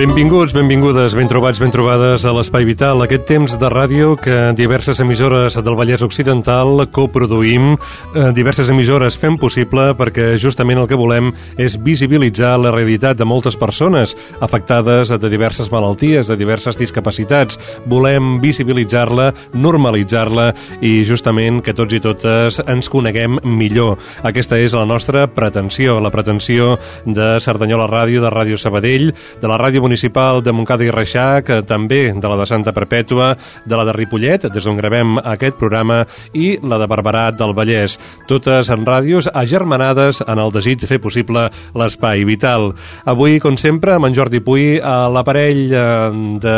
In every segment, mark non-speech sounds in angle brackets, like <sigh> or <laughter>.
Benvinguts, benvingudes, ben trobats, ben trobades a l'Espai Vital, aquest temps de ràdio que diverses emissores del Vallès Occidental coproduïm, eh, diverses emissores fem possible perquè justament el que volem és visibilitzar la realitat de moltes persones afectades de diverses malalties, de diverses discapacitats. Volem visibilitzar-la, normalitzar-la i justament que tots i totes ens coneguem millor. Aquesta és la nostra pretensió, la pretensió de Cerdanyola Ràdio, de Ràdio Sabadell, de la Ràdio Municipal de Montcada i Reixac, també de la de Santa Perpètua, de la de Ripollet, des d'on gravem aquest programa, i la de Barberat del Vallès. Totes en ràdios agermanades en el desig de fer possible l'espai vital. Avui, com sempre, amb en Jordi Puy a l'aparell eh, de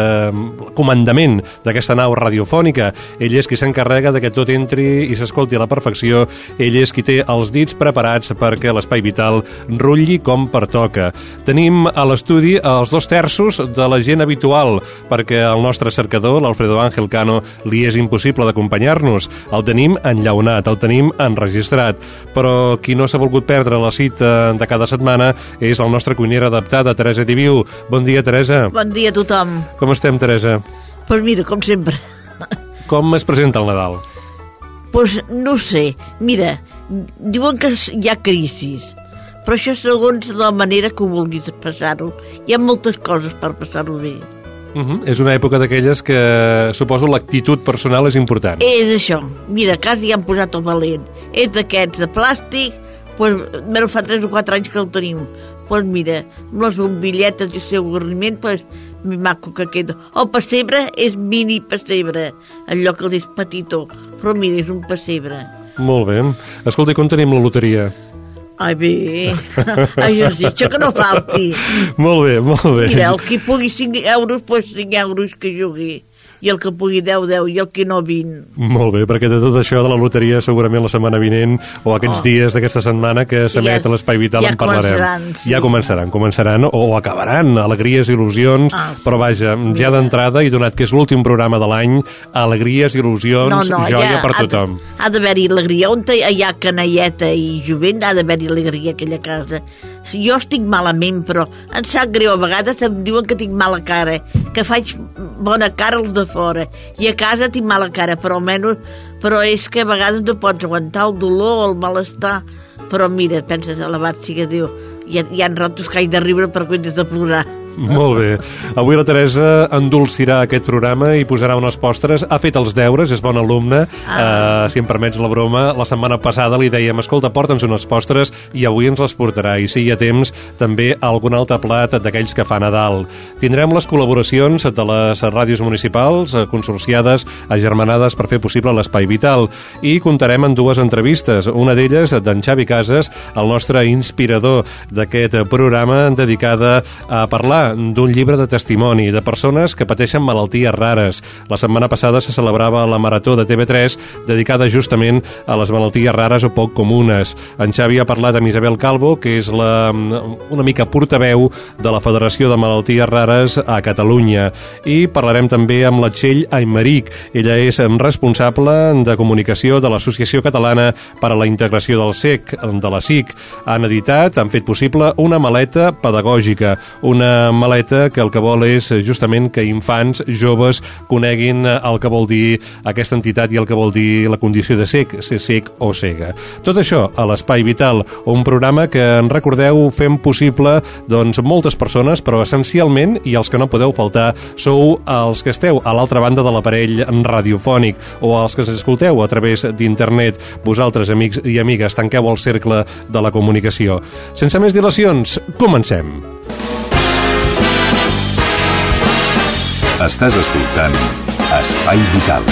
comandament d'aquesta nau radiofònica. Ell és qui s'encarrega de que tot entri i s'escolti a la perfecció. Ell és qui té els dits preparats perquè l'espai vital rutlli com pertoca. Tenim a l'estudi els dos terços de la gent habitual, perquè el nostre cercador, l'Alfredo Ángel Cano, li és impossible d'acompanyar-nos. El tenim enllaunat, el tenim enregistrat, però qui no s'ha volgut perdre la cita de cada setmana és el nostre cuinera adaptada, Teresa Diviu. Bon dia, Teresa. Bon dia a tothom. Com estem, Teresa? Pues mira, com sempre. Com es presenta el Nadal? Pues no sé. Mira, diuen que hi ha crisis, però això segons la manera que ho vulguis passar-ho. Hi ha moltes coses per passar-ho bé. Uh -huh. És una època d'aquelles que suposo l'actitud personal és important. És això. Mira, a casa ja han posat el valent. És d'aquests de plàstic, pues, bueno, fa 3 o 4 anys que el tenim. Pues mira, amb les bombilletes i el seu garniment, pues, mi maco que queda. El pessebre és mini pessebre, lloc que és petitó, però mira, és un pessebre. Molt bé. Escolta, com tenim la loteria? Ai, bé. Ai, jo sí, això que no falti. Molt bé, molt bé. Mira, el que pugui 5 euros, pues 5 euros que jugui. I el que pugui 10, 10, i el que no 20. Molt bé, perquè de tot això de la loteria segurament la setmana vinent o aquests Oh. dies d'aquesta setmana que s'emet Ja- a l'Espai Vital ja en parlarem. començaran, sí. Ja començaran, començaran o acabaran, alegries, il·lusions, Ah, sí. però vaja, ja d'entrada i donat que és l'últim programa de l'any, alegries, il·lusions, joia per ha de- tothom. Ha d'haver-hi alegria. On hi ha canalleta i jovent, ha d'haver-hi alegria a aquella casa. Si jo estic malament, però em sap greu. A vegades em diuen que tinc mala cara, que faig bona cara als de fora. I a casa tinc mala cara, però almenys... Però és que a vegades no pots aguantar el dolor, el malestar. Però mira, penses, alabat sigui Déu. Hi ha, hi ha ratos que haig de riure per quan has de plorar. <laughs> Molt bé. Avui la Teresa endolcirà aquest programa i posarà unes postres. Ha fet els deures, és bona alumna. Ah. Uh, si em permets la broma, la setmana passada li dèiem escolta, porta'ns unes postres i avui ens les portarà. I si hi ha temps, també algun altre plat d'aquells que fa Nadal. Tindrem les col·laboracions de les ràdios municipals, eh, consorciades, agermanades per fer possible l'Espai Vital. I comptarem en dues entrevistes. Una d'elles d'en Xavi Casas, el nostre inspirador d'aquest programa dedicada a parlar d'un llibre de testimoni de persones que pateixen malalties rares. La setmana passada se celebrava la Marató de TV3 dedicada justament a les malalties rares o poc comunes. En Xavi ha parlat amb Isabel Calvo, que és la, una mica portaveu de la Federació de Malalties Rares a Catalunya. I parlarem també amb la Txell Aymeric. Ella és responsable de comunicació de l'Associació Catalana per a la Integració del SEC, de la SIC. Han editat, han fet possible una maleta pedagògica, una maleta que el que vol és justament que infants, joves, coneguin el que vol dir aquesta entitat i el que vol dir la condició de sec, ser sec o cega. Tot això a l'Espai Vital, un programa que, en recordeu, fem possible doncs, moltes persones, però essencialment, i els que no podeu faltar, sou els que esteu a l'altra banda de l'aparell radiofònic o els que ens escolteu a través d'internet. Vosaltres, amics i amigues, tanqueu el cercle de la comunicació. Sense més dilacions, comencem. Estàs escoltant Espai Vital.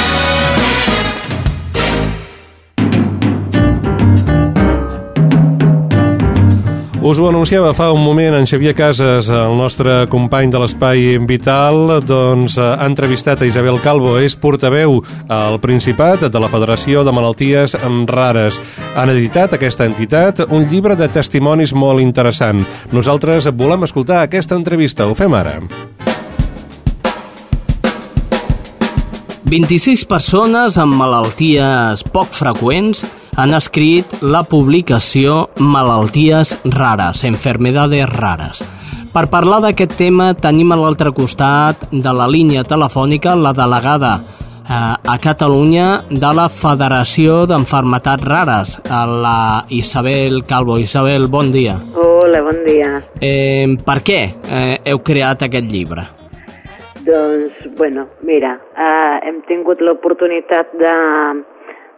Us ho anunciava fa un moment en Xavier Casas, el nostre company de l'Espai Vital, doncs ha entrevistat a Isabel Calvo, és portaveu al Principat de la Federació de Malalties Rares. Han editat aquesta entitat un llibre de testimonis molt interessant. Nosaltres volem escoltar aquesta entrevista, ho fem ara. 26 persones amb malalties poc freqüents han escrit la publicació Malalties rares, enfermedades rares. Per parlar d'aquest tema tenim a l'altre costat de la línia telefònica la delegada eh, a Catalunya de la Federació d'Enfermetats Rares, la Isabel Calvo. Isabel, bon dia. Hola, bon dia. Eh, per què eh, heu creat aquest llibre? Doncs, bueno, mira, eh, hem tingut l'oportunitat de,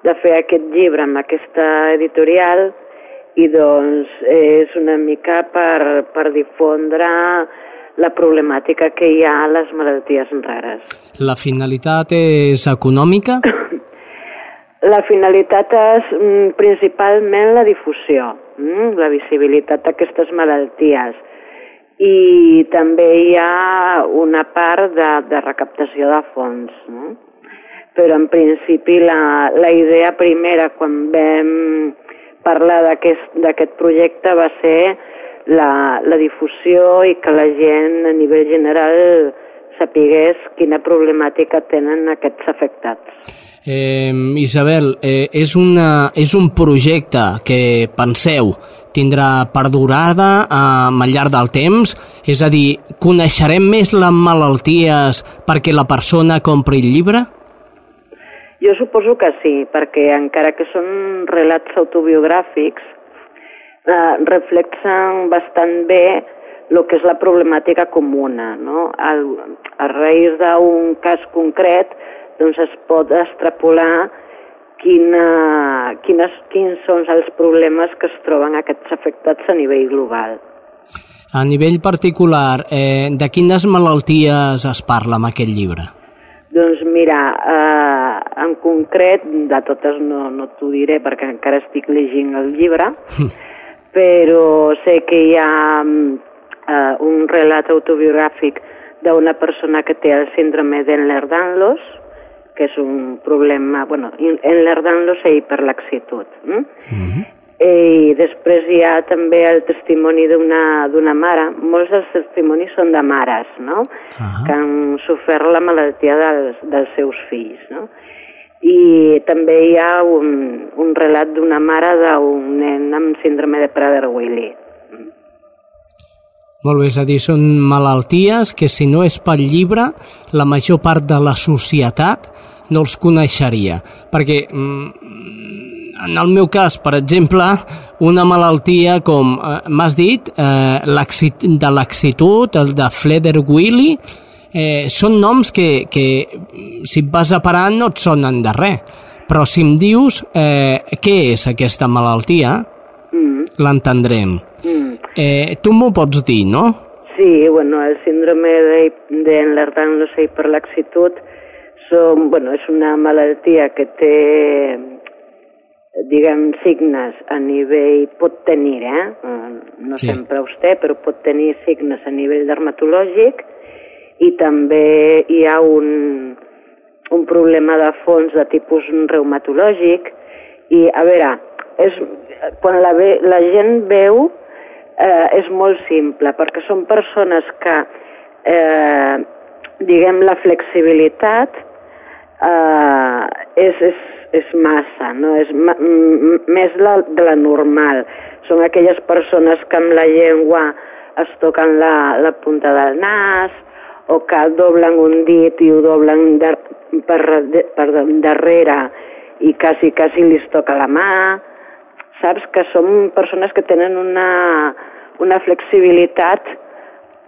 de fer aquest llibre amb aquesta editorial i doncs és una mica per, per difondre la problemàtica que hi ha a les malalties rares. La finalitat és econòmica? <coughs> La finalitat és mm, principalment la difusió, mm, la visibilitat d'aquestes malalties i també hi ha una part de, de recaptació de fons. No? Però en principi la, la idea primera quan vam parlar d'aquest projecte va ser la, la difusió i que la gent a nivell general sapigués quina problemàtica tenen aquests afectats. Eh, Isabel, eh, és, una, és un projecte que penseu tindrà perdurada eh, al llarg del temps? És a dir, coneixerem més les malalties perquè la persona compri el llibre? Jo suposo que sí, perquè encara que són relats autobiogràfics, eh, reflexen bastant bé el que és la problemàtica comuna. No? Al, a raïs d'un cas concret doncs es pot extrapolar quina, quines, quins són els problemes que es troben aquests afectats a nivell global. A nivell particular, eh, de quines malalties es parla en aquest llibre? Doncs mira, eh, en concret, de totes no, no t'ho diré perquè encara estic llegint el llibre, però sé que hi ha eh, un relat autobiogràfic d'una persona que té el síndrome d'Enler-Danlos, que és un problema, bueno, en l'Erdan sé per laxitud. Mm? Mm -hmm. I després hi ha també el testimoni d'una mare. Molts dels testimonis són de mares, no? Uh -huh. Que han sofert la malaltia dels, dels seus fills, no? I també hi ha un, un relat d'una mare d'un nen amb síndrome de Prader-Willi. Molt bé, és a dir, són malalties que si no és pel llibre, la major part de la societat no els coneixeria. Perquè mm, en el meu cas, per exemple, una malaltia com eh, m'has dit, eh, de laxitud, el de Fleder-Willy, eh, són noms que, que si et vas a parar no et sonen de res. Però si em dius eh, què és aquesta malaltia, mm. l'entendrem. Mm. Eh, tu m'ho pots dir, no? Sí, bueno, el síndrome d'Enlerdan-Losei de, per laxitud són, bueno, és una malaltia que té, diguem, signes a nivell, pot tenir, eh? no sí. sempre us té, però pot tenir signes a nivell dermatològic i també hi ha un, un problema de fons de tipus reumatològic i, a veure, és, quan la, ve, la gent veu eh, és molt simple, perquè són persones que, eh, diguem, la flexibilitat eh, és, és, és massa, no? és ma, més la, de la normal. Són aquelles persones que amb la llengua es toquen la, la punta del nas o que doblen un dit i ho doblen per, per darrere i quasi, quasi li toca la mà saps? Que som persones que tenen una, una flexibilitat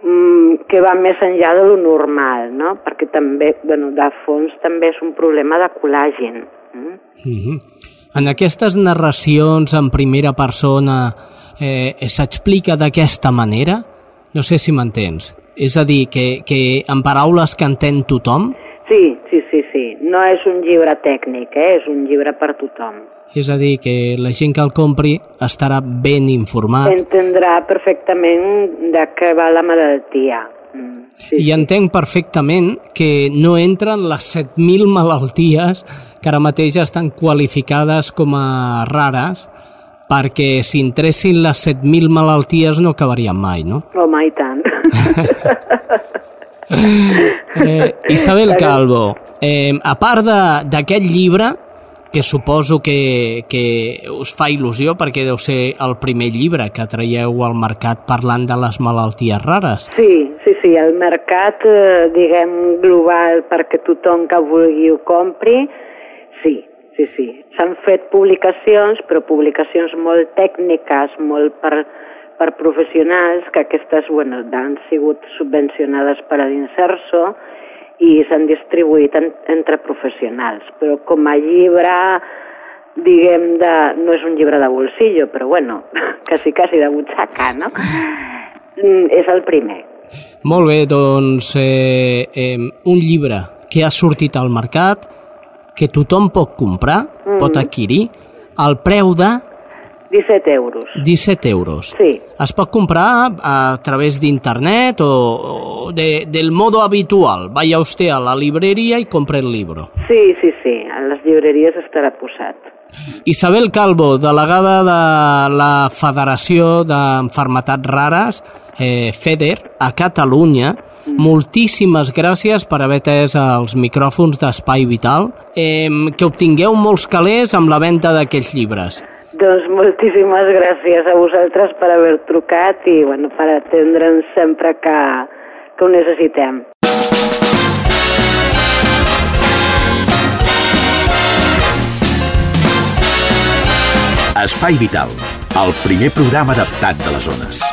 mm, que va més enllà de lo normal, no? Perquè també, bueno, de fons també és un problema de col·làgen. Mm? Mm -hmm. En aquestes narracions en primera persona eh, s'explica d'aquesta manera? No sé si m'entens. És a dir, que, que en paraules que entén tothom? Sí, sí, sí, sí. No és un llibre tècnic, eh? és un llibre per tothom. És a dir, que la gent que el compri estarà ben informat. Entendrà perfectament de què va la malaltia. Mm, Sí, I entenc perfectament que no entren les 7.000 malalties que ara mateix estan qualificades com a rares perquè si entressin les 7.000 malalties no acabarien mai, no? Home, i tant. <laughs> <laughs> eh, Isabel Calvo, eh, a part d'aquest llibre, que suposo que, que us fa il·lusió perquè deu ser el primer llibre que traieu al mercat parlant de les malalties rares. Sí, sí, sí, el mercat, eh, diguem, global perquè tothom que vulgui ho compri, sí, sí, sí. S'han fet publicacions, però publicacions molt tècniques, molt per, per professionals, que aquestes, bueno, han sigut subvencionades per a l'Inserso, i s'han distribuït en, entre professionals. Però com a llibre, diguem, de, no és un llibre de bolsillo, però bueno, <laughs> quasi, quasi de butxaca, no? Mm, és el primer. Molt bé, doncs eh, eh, un llibre que ha sortit al mercat, que tothom pot comprar, mm -hmm. pot adquirir, al preu de 17 euros. 17 euros. Sí. Es pot comprar a través d'internet o, o de, del modo habitual. Vaya usted a la librería y compre el libro. Sí, sí, sí. A les llibreries estarà posat. Isabel Calvo, delegada de la Federació d'Enfermetats Rares, eh, FEDER, a Catalunya, moltíssimes gràcies per haver atès els micròfons d'Espai Vital, eh, que obtingueu molts calés amb la venda d'aquests llibres. Doncs moltíssimes gràcies a vosaltres per haver trucat i bueno, per atendre'ns sempre que, que ho necessitem. Espai Vital, el primer programa adaptat de les zones.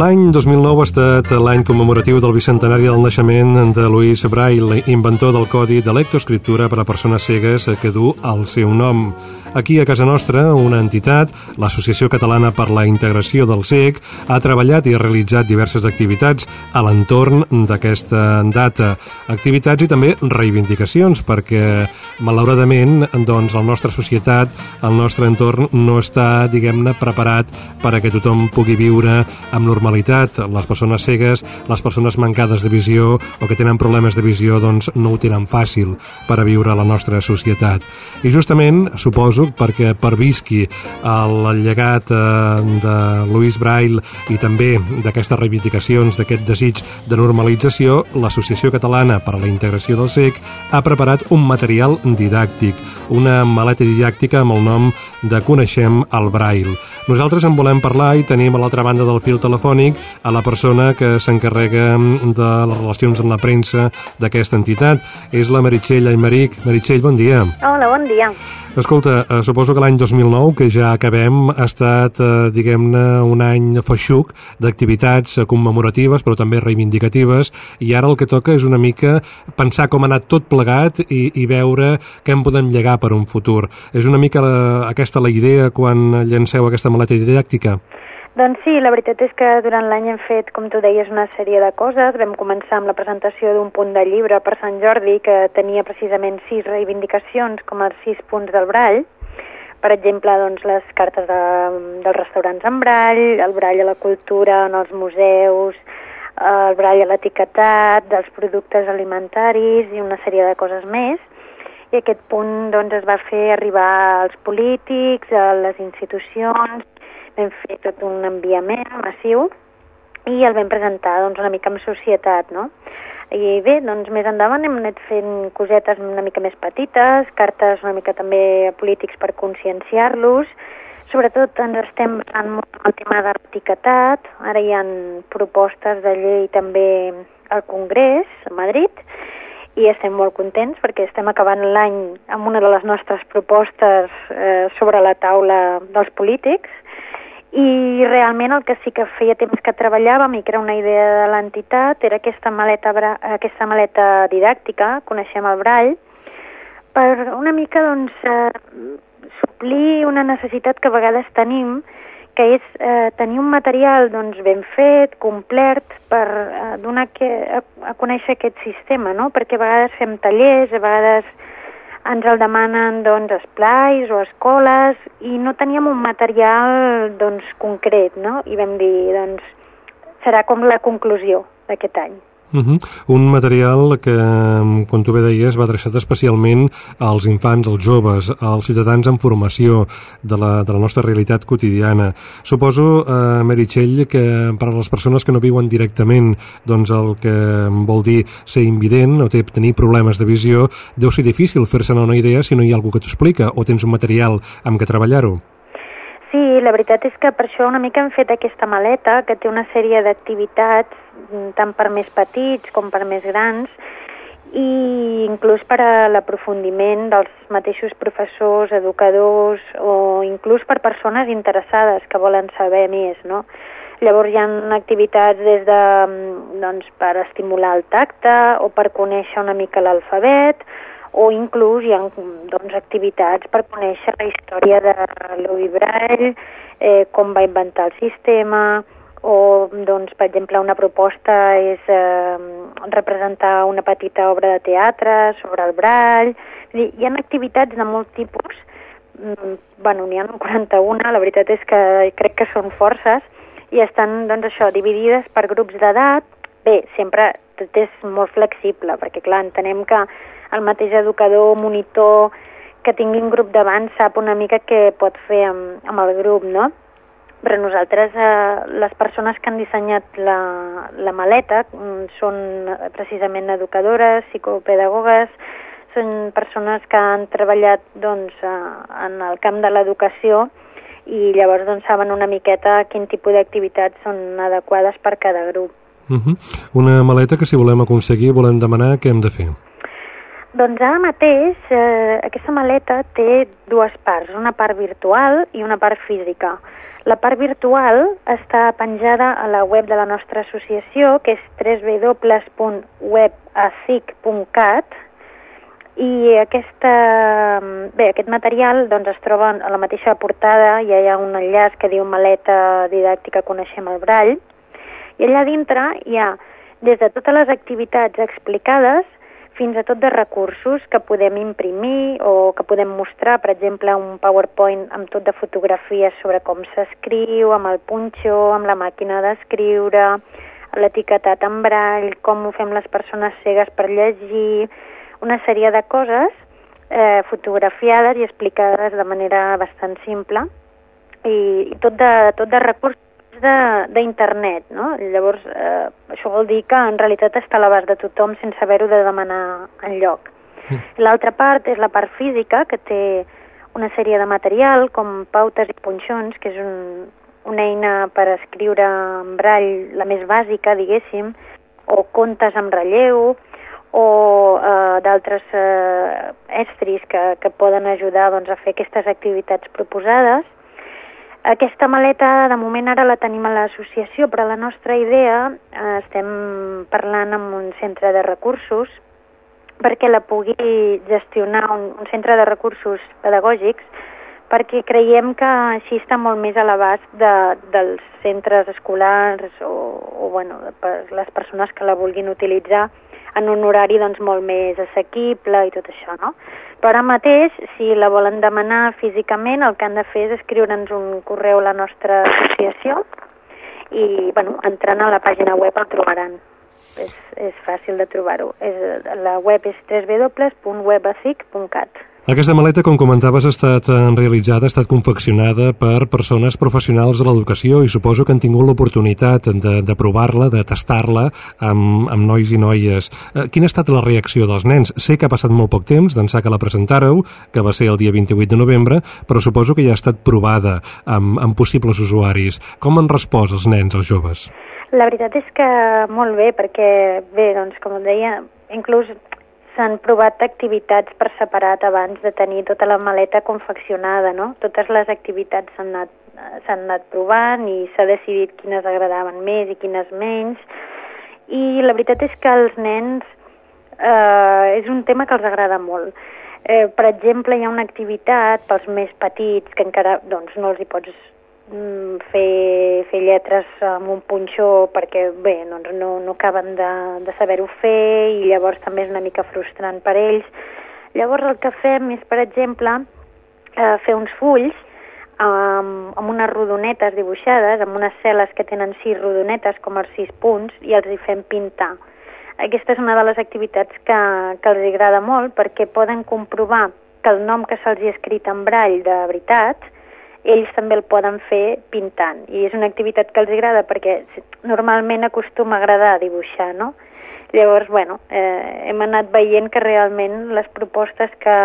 L'any 2009 ha estat l'any commemoratiu del bicentenari del naixement de Louis Braille, inventor del codi de lectoescriptura per a persones cegues que du el seu nom. Aquí, a casa nostra, una entitat, l'Associació Catalana per la Integració del CEC, ha treballat i ha realitzat diverses activitats a l'entorn d'aquesta data. Activitats i també reivindicacions, perquè, malauradament, doncs, la nostra societat, el nostre entorn, no està, diguem-ne, preparat per a que tothom pugui viure amb normalitat. Les persones cegues, les persones mancades de visió o que tenen problemes de visió, doncs, no ho tenen fàcil per a viure a la nostra societat. I justament, suposo, perquè pervisqui el llegat eh, de Louis Braille i també d'aquestes reivindicacions, d'aquest desig de normalització, l'Associació Catalana per a la Integració del SEC ha preparat un material didàctic, una maleta didàctica amb el nom de Coneixem el Braille. Nosaltres en volem parlar i tenim a l'altra banda del fil telefònic a la persona que s'encarrega de les relacions amb la premsa d'aquesta entitat. És la Meritxell Aymeric. Meritxell, bon dia. Hola, bon dia. Escolta, eh, suposo que l'any 2009, que ja acabem, ha estat, eh, diguem-ne, un any feixuc d'activitats commemoratives, però també reivindicatives, i ara el que toca és una mica pensar com ha anat tot plegat i, i veure què en podem llegar per un futur. És una mica la, aquesta la idea quan llanceu aquesta maleta didàctica? Doncs sí, la veritat és que durant l'any hem fet, com tu deies, una sèrie de coses. Vam començar amb la presentació d'un punt de llibre per Sant Jordi que tenia precisament sis reivindicacions com els sis punts del Brall. Per exemple, doncs, les cartes de, dels restaurants en Brall, el Brall a la cultura en els museus, el Brall a l'etiquetat, dels productes alimentaris i una sèrie de coses més. I aquest punt doncs, es va fer arribar als polítics, a les institucions, vam fer tot un enviament massiu i el vam presentar doncs, una mica amb societat, no? I bé, doncs més endavant hem anat fent cosetes una mica més petites, cartes una mica també a polítics per conscienciar-los, sobretot ens estem molt en el tema de l'etiquetat, ara hi ha propostes de llei també al Congrés, a Madrid, i estem molt contents perquè estem acabant l'any amb una de les nostres propostes eh, sobre la taula dels polítics, i realment el que sí que feia temps que treballàvem i que era una idea de l'entitat era aquesta maleta, aquesta maleta didàctica, coneixem el Brall, per una mica doncs, eh, suplir una necessitat que a vegades tenim, que és eh, tenir un material doncs, ben fet, complet, per eh, donar que, a, a conèixer aquest sistema, no? perquè a vegades fem tallers, a vegades ens el demanen doncs, esplais o escoles i no teníem un material doncs, concret, no? I vam dir, doncs, serà com la conclusió d'aquest any. Uh -huh. Un material que, com tu bé deies, va adreçat especialment als infants, als joves, als ciutadans en formació de la, de la nostra realitat quotidiana. Suposo, eh, Meritxell, que per a les persones que no viuen directament doncs el que vol dir ser invident o tenir problemes de visió, deu ser difícil fer-se'n una idea si no hi ha algú que t'ho explica o tens un material amb què treballar-ho. Sí, la veritat és que per això una mica hem fet aquesta maleta que té una sèrie d'activitats Mm, tant per més petits com per més grans, i inclús per a l'aprofundiment dels mateixos professors, educadors o inclús per persones interessades que volen saber més, no? Llavors hi ha activitats des de, mm, doncs, per estimular el tacte o per conèixer una mica l'alfabet o inclús hi ha doncs, activitats per conèixer la història de Louis Braille, eh, com va inventar el sistema, o doncs, per exemple una proposta és eh, representar una petita obra de teatre sobre el brall dir, hi ha activitats de molt tipus mm, bueno, n'hi ha 41 la veritat és que crec que són forces i estan doncs això dividides per grups d'edat bé, sempre tot és molt flexible perquè clar, entenem que el mateix educador, monitor que tingui un grup davant sap una mica què pot fer amb, amb el grup, no? Però nosaltres, eh, les persones que han dissenyat la, la maleta mm, són precisament educadores, psicopedagogues, són persones que han treballat doncs, eh, en el camp de l'educació i llavors doncs, saben una miqueta quin tipus d'activitats són adequades per cada grup. Uh -huh. Una maleta que si volem aconseguir volem demanar què hem de fer? Doncs ara mateix eh, aquesta maleta té dues parts, una part virtual i una part física. La part virtual està penjada a la web de la nostra associació, que és www.webacic.cat, i aquesta, bé, aquest material doncs, es troba a la mateixa portada, ja hi ha un enllaç que diu maleta didàctica coneixem el brall, i allà dintre hi ha des de totes les activitats explicades fins a tot de recursos que podem imprimir o que podem mostrar, per exemple, un PowerPoint amb tot de fotografies sobre com s'escriu, amb el punxó, amb la màquina d'escriure, l'etiquetat en brall, com ho fem les persones cegues per llegir, una sèrie de coses eh, fotografiades i explicades de manera bastant simple. I, i tot, de, tot de recursos d'internet, no? Llavors, eh, això vol dir que en realitat està a l'abast de tothom sense haver-ho de demanar en lloc. Mm. L'altra part és la part física, que té una sèrie de material com pautes i punxons, que és un, una eina per escriure en brall la més bàsica, diguéssim, o contes amb relleu, o eh, d'altres eh, estris que, que poden ajudar doncs, a fer aquestes activitats proposades aquesta maleta, de moment ara la tenim a l'associació, però la nostra idea, eh, estem parlant amb un centre de recursos perquè la pugui gestionar un, un centre de recursos pedagògics perquè creiem que així està molt més a l'abast de, dels centres escolars o, o bueno, per les persones que la vulguin utilitzar en un horari doncs, molt més assequible i tot això, no? Però ara mateix, si la volen demanar físicament, el que han de fer és escriure'ns un correu a la nostra associació i, bueno, entrant a la pàgina web el trobaran. És, és fàcil de trobar-ho. La web és www.webacic.cat. Aquesta maleta, com comentaves, ha estat eh, realitzada, ha estat confeccionada per persones professionals de l'educació i suposo que han tingut l'oportunitat de, de provar-la, de tastar-la amb, amb nois i noies. Eh, quina ha estat la reacció dels nens? Sé que ha passat molt poc temps d'ençà que la presentàreu, que va ser el dia 28 de novembre, però suposo que ja ha estat provada amb, amb possibles usuaris. Com han respost els nens, els joves? La veritat és que molt bé, perquè, bé, doncs, com deia, inclús s'han provat activitats per separat abans de tenir tota la maleta confeccionada, no? Totes les activitats s'han anat, anat provant i s'ha decidit quines agradaven més i quines menys. I la veritat és que als nens eh, és un tema que els agrada molt. Eh, per exemple, hi ha una activitat pels més petits que encara doncs, no els hi pots fer, fer lletres amb un punxó perquè bé, doncs no, no acaben de, de saber-ho fer i llavors també és una mica frustrant per ells. Llavors el que fem és, per exemple, eh, fer uns fulls amb, amb unes rodonetes dibuixades, amb unes cel·les que tenen sis rodonetes com els sis punts i els hi fem pintar. Aquesta és una de les activitats que, que els agrada molt perquè poden comprovar que el nom que se'ls ha escrit en brall de veritat, ells també el poden fer pintant. I és una activitat que els agrada perquè normalment acostuma a agradar dibuixar, no? Llavors, bueno, eh, hem anat veient que realment les propostes que,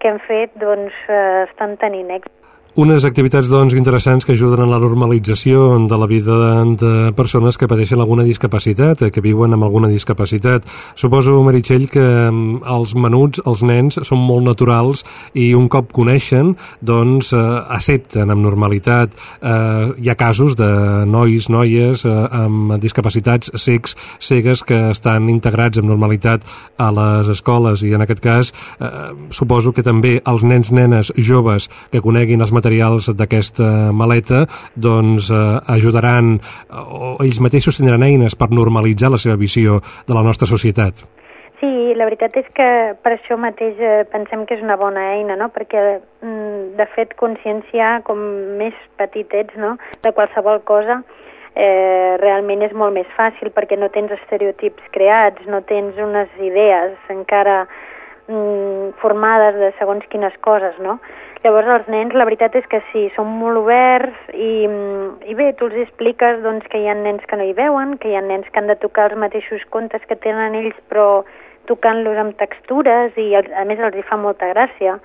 que hem fet doncs, eh, estan tenint èxit. Unes activitats, doncs, interessants que ajuden a la normalització de la vida de persones que pateixen alguna discapacitat, eh, que viuen amb alguna discapacitat. Suposo, Meritxell, que mm, els menuts, els nens, són molt naturals i un cop coneixen, doncs, eh, accepten amb normalitat. Eh, hi ha casos de nois, noies eh, amb discapacitats cecs, cegues, que estan integrats amb normalitat a les escoles i, en aquest cas, eh, suposo que també els nens, nenes, joves que coneguin els materials d'aquesta maleta doncs eh, ajudaran o ells mateixos tindran eines per normalitzar la seva visió de la nostra societat. Sí, la veritat és que per això mateix eh, pensem que és una bona eina, no? perquè mm, de fet conscienciar com més petit ets no? de qualsevol cosa eh, realment és molt més fàcil perquè no tens estereotips creats, no tens unes idees encara mm, formades de segons quines coses, no? Llavors els nens, la veritat és que sí, són molt oberts i, i bé, tu els expliques doncs, que hi ha nens que no hi veuen, que hi ha nens que han de tocar els mateixos contes que tenen ells però tocant-los amb textures i a més els hi fa molta gràcia.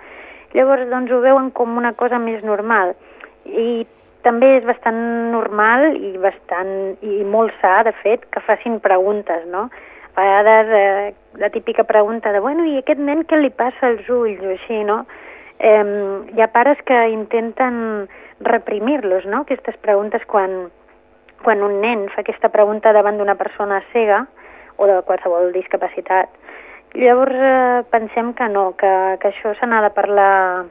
Llavors doncs ho veuen com una cosa més normal i també és bastant normal i bastant i molt sa, de fet, que facin preguntes, no? A vegades eh, la típica pregunta de, bueno, i aquest nen què li passa als ulls o així, no? Eh, hi ha pares que intenten reprimir-los, no?, aquestes preguntes quan, quan un nen fa aquesta pregunta davant d'una persona cega o de qualsevol discapacitat. Llavors eh, pensem que no, que, que això se n'ha de parlar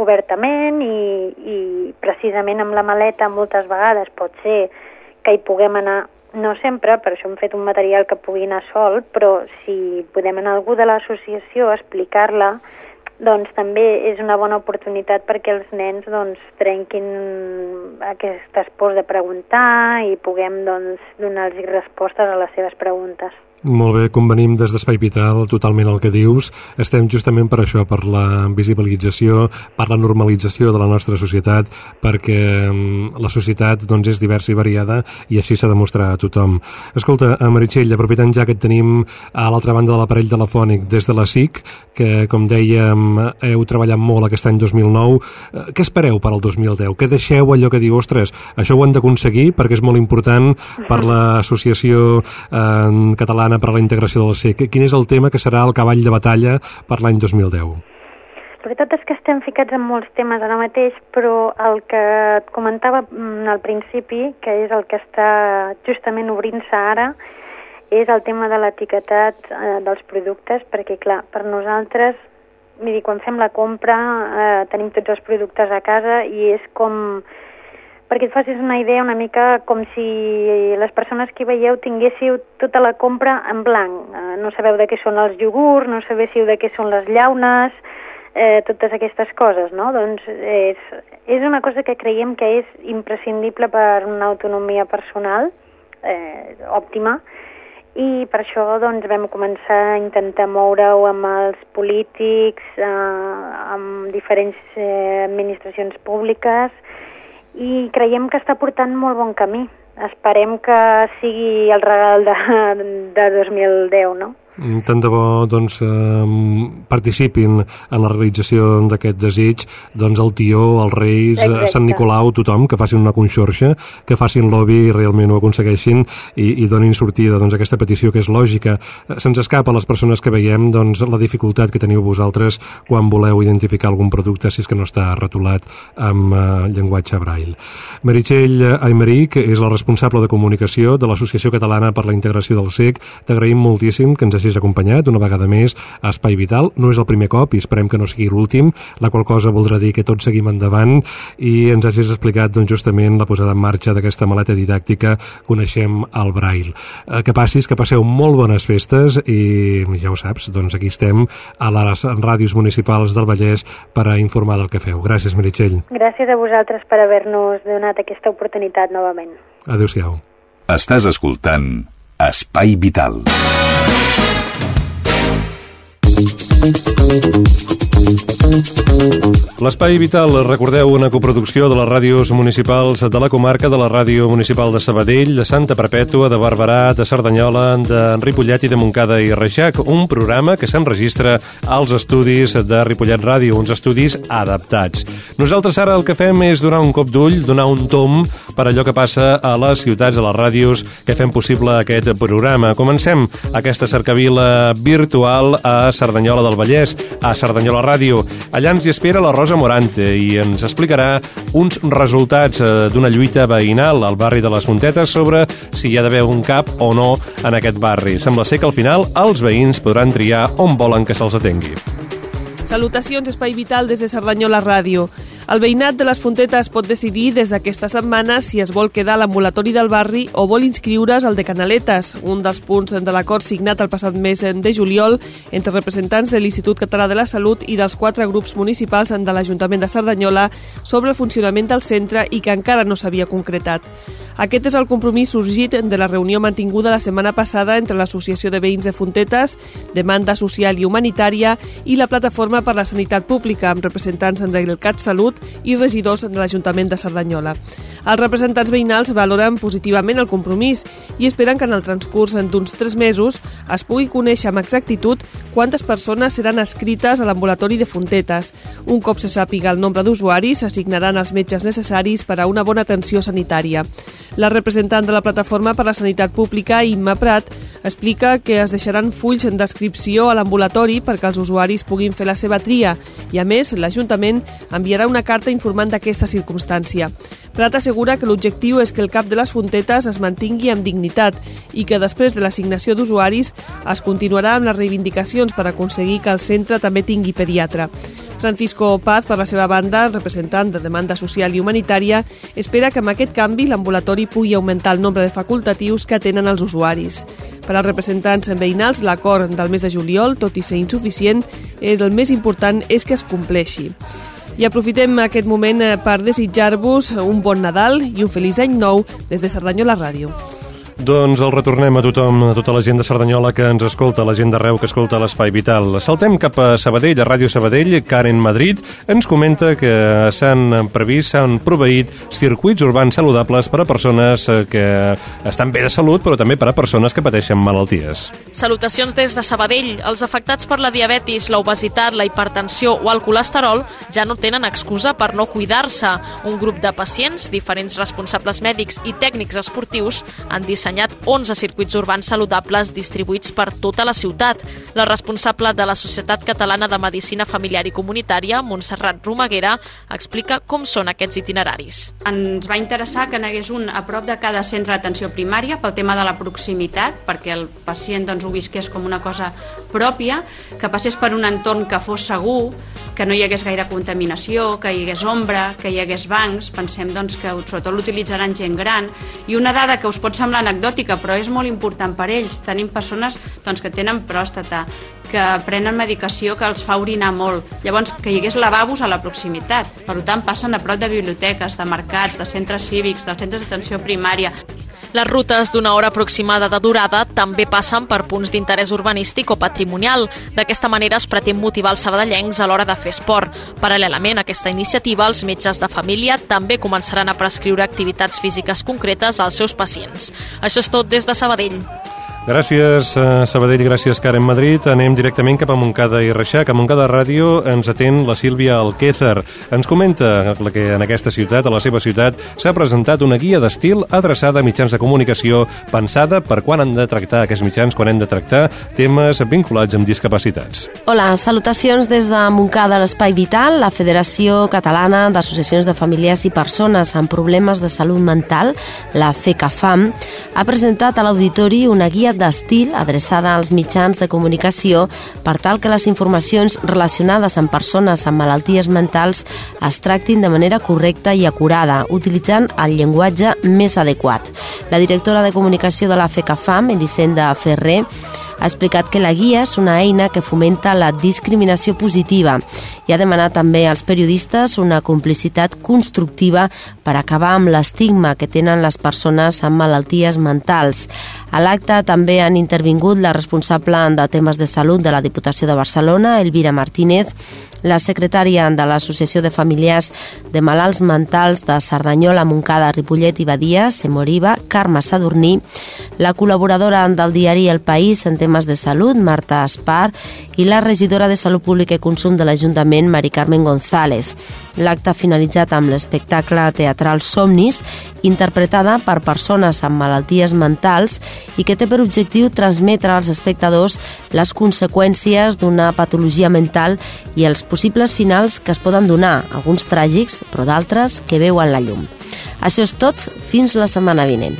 obertament i, i precisament amb la maleta moltes vegades pot ser que hi puguem anar no sempre, per això hem fet un material que pugui anar sol, però si podem anar algú de l'associació a explicar-la, doncs també és una bona oportunitat perquè els nens doncs, trenquin aquestes pors de preguntar i puguem doncs, donar-los respostes a les seves preguntes. Molt bé, convenim des d'Espai Vital totalment el que dius. Estem justament per això, per la visibilització, per la normalització de la nostra societat, perquè mm, la societat doncs, és diversa i variada i així s'ha de mostrar a tothom. Escolta, a Meritxell, aprofitant ja que et tenim a l'altra banda de l'aparell telefònic des de la SIC, que com dèiem heu treballat molt aquest any 2009, eh, què espereu per al 2010? Què deixeu allò que diu, ostres, això ho han d'aconseguir perquè és molt important per <laughs> l'associació eh, catalana Catalana per a la integració del SEC. Quin és el tema que serà el cavall de batalla per l'any 2010? La veritat és que estem ficats en molts temes ara mateix, però el que et comentava mm, al principi, que és el que està justament obrint-se ara, és el tema de l'etiquetat eh, dels productes, perquè, clar, per nosaltres, miri, quan fem la compra eh, tenim tots els productes a casa i és com perquè et facis una idea una mica com si les persones que veieu tinguéssiu tota la compra en blanc. Eh, no sabeu de què són els iogurts, no sabéssiu de què són les llaunes, eh, totes aquestes coses, no? Doncs és, és una cosa que creiem que és imprescindible per una autonomia personal eh, òptima i per això doncs, vam començar a intentar moure-ho amb els polítics, eh, amb diferents eh, administracions públiques, i creiem que està portant molt bon camí. Esperem que sigui el regal de, de 2010, no? Tant de bo doncs, eh, participin en la realització d'aquest desig doncs, el tió, els reis, eh, Exacte. Sant Nicolau, tothom, que facin una conxorxa, que facin lobby i realment ho aconsegueixin i, i donin sortida doncs, a aquesta petició que és lògica. Eh, se'ns escapa a les persones que veiem doncs, la dificultat que teniu vosaltres quan voleu identificar algun producte si és que no està retolat amb eh, llenguatge braille. Meritxell Aymeric és la responsable de comunicació de l'Associació Catalana per la Integració del SEC. T'agraïm moltíssim que ens hagis hagis acompanyat una vegada més a Espai Vital. No és el primer cop i esperem que no sigui l'últim, la qual cosa voldrà dir que tots seguim endavant i ens hagis explicat doncs, justament la posada en marxa d'aquesta maleta didàctica Coneixem el Braille. Eh, que passis, que passeu molt bones festes i ja ho saps, doncs aquí estem a les ràdios municipals del Vallès per a informar del que feu. Gràcies, Meritxell. Gràcies a vosaltres per haver-nos donat aquesta oportunitat novament. Adéu-siau. Estàs escoltant Espai Vital. Thank you. L'Espai Vital, recordeu, una coproducció de les ràdios municipals de la comarca, de la ràdio municipal de Sabadell, de Santa Perpètua, de Barberà, de Cerdanyola, de Ripollet i de Montcada i Reixac, un programa que s'enregistra als estudis de Ripollet Ràdio, uns estudis adaptats. Nosaltres ara el que fem és donar un cop d'ull, donar un tom per allò que passa a les ciutats, a les ràdios, que fem possible aquest programa. Comencem aquesta cercavila virtual a Cerdanyola del Vallès, a Cerdanyola Ràdio. Allà ens hi espera la Rosa Morante i ens explicarà uns resultats eh, d'una lluita veïnal al barri de les Montetes sobre si hi ha d'haver un cap o no en aquest barri. Sembla ser que al final els veïns podran triar on volen que se'ls atengui. Salutacions, Espai Vital des de Cerdanyola Ràdio. El veïnat de les Fontetes pot decidir des d'aquesta setmana si es vol quedar a l'ambulatori del barri o vol inscriure's al de Canaletes, un dels punts de l'acord signat el passat mes de juliol entre representants de l'Institut Català de la Salut i dels quatre grups municipals de l'Ajuntament de Cerdanyola sobre el funcionament del centre i que encara no s'havia concretat. Aquest és el compromís sorgit de la reunió mantinguda la setmana passada entre l'Associació de Veïns de Fontetes, Demanda Social i Humanitària i la Plataforma per la Sanitat Pública amb representants del CatSalut i regidors de l'Ajuntament de Cerdanyola. Els representants veïnals valoren positivament el compromís i esperen que en el transcurs d'uns tres mesos es pugui conèixer amb exactitud quantes persones seran escrites a l'ambulatori de Fontetes. Un cop se sàpiga el nombre d'usuaris, s'assignaran els metges necessaris per a una bona atenció sanitària. La representant de la Plataforma per la Sanitat Pública, Imma Prat, explica que es deixaran fulls en descripció a l'ambulatori perquè els usuaris puguin fer la seva tria i, a més, l'Ajuntament enviarà una carta informant d'aquesta circumstància. Prat assegura que l'objectiu és que el cap de les fontetes es mantingui amb dignitat i que després de l'assignació d'usuaris es continuarà amb les reivindicacions per aconseguir que el centre també tingui pediatre. Francisco Paz, per la seva banda, representant de demanda social i humanitària, espera que amb aquest canvi l'ambulatori pugui augmentar el nombre de facultatius que tenen els usuaris. Per als representants veïnals, l'acord del mes de juliol, tot i ser insuficient, és el més important és que es compleixi. I aprofitem aquest moment eh, per desitjar-vos un bon Nadal i un feliç any nou des de Cerdanyola Ràdio. Doncs el retornem a tothom, a tota la gent de Cerdanyola que ens escolta, la gent d'arreu que escolta l'Espai Vital. Saltem cap a Sabadell, a Ràdio Sabadell, Karen Madrid ens comenta que s'han previst, s'han proveït circuits urbans saludables per a persones eh, que estan bé de salut, però també per a persones que pateixen malalties. Salutacions des de Sabadell. Els afectats per la diabetis, la obesitat, la hipertensió o el colesterol ja no tenen excusa per no cuidar-se. Un grup de pacients, diferents responsables mèdics i tècnics esportius han dissenyat dissenyat 11 circuits urbans saludables distribuïts per tota la ciutat. La responsable de la Societat Catalana de Medicina Familiar i Comunitària, Montserrat Romaguera, explica com són aquests itineraris. Ens va interessar que n'hagués un a prop de cada centre d'atenció primària pel tema de la proximitat, perquè el pacient doncs, ho visqués com una cosa pròpia, que passés per un entorn que fos segur, que no hi hagués gaire contaminació, que hi hagués ombra, que hi hagués bancs, pensem doncs, que sobretot l'utilitzaran gent gran, i una dada que us pot semblar anecdòtica, però és molt important per ells. Tenim persones doncs, que tenen pròstata, que prenen medicació que els fa orinar molt. Llavors, que hi hagués lavabos a la proximitat. Per tant, passen a prop de biblioteques, de mercats, de centres cívics, dels centres d'atenció primària. Les rutes d'una hora aproximada de durada també passen per punts d'interès urbanístic o patrimonial. D'aquesta manera es pretén motivar els sabadellencs a l'hora de fer esport. Paral·lelament a aquesta iniciativa, els metges de família també començaran a prescriure activitats físiques concretes als seus pacients. Això és tot des de Sabadell. Gràcies, eh, Sabadell, gràcies, Karen Madrid. Anem directament cap a Montcada i Reixac. A Montcada Ràdio ens atén la Sílvia Alquézar. Ens comenta que en aquesta ciutat, a la seva ciutat, s'ha presentat una guia d'estil adreçada a mitjans de comunicació pensada per quan han de tractar aquests mitjans, quan hem de tractar temes vinculats amb discapacitats. Hola, salutacions des de Montcada, l'Espai Vital, la Federació Catalana d'Associacions de Famílies i Persones amb Problemes de Salut Mental, la FECAFAM, ha presentat a l'auditori una guia d'estil adreçada als mitjans de comunicació per tal que les informacions relacionades amb persones amb malalties mentals es tractin de manera correcta i acurada, utilitzant el llenguatge més adequat. La directora de comunicació de la FECAFAM, Elisenda Ferrer, ha explicat que la guia és una eina que fomenta la discriminació positiva i ha demanat també als periodistes una complicitat constructiva per acabar amb l'estigma que tenen les persones amb malalties mentals. A l'acte també han intervingut la responsable de temes de salut de la Diputació de Barcelona, Elvira Martínez, la secretària de l'Associació de Familiars de Malalts Mentals de Cerdanyola, Montcada, Ripollet i Badia, Semoriva, Carme Sadurní, la col·laboradora del diari El País en temes de salut, Marta Espar, i la regidora de Salut Pública i Consum de l'Ajuntament, Mari Carmen González. L'acte finalitzat amb l'espectacle teatral Somnis, interpretada per persones amb malalties mentals i que té per objectiu transmetre als espectadors les conseqüències d'una patologia mental i els possibles finals que es poden donar, alguns tràgics, però d'altres que veuen la llum. Això és tot, fins la setmana vinent.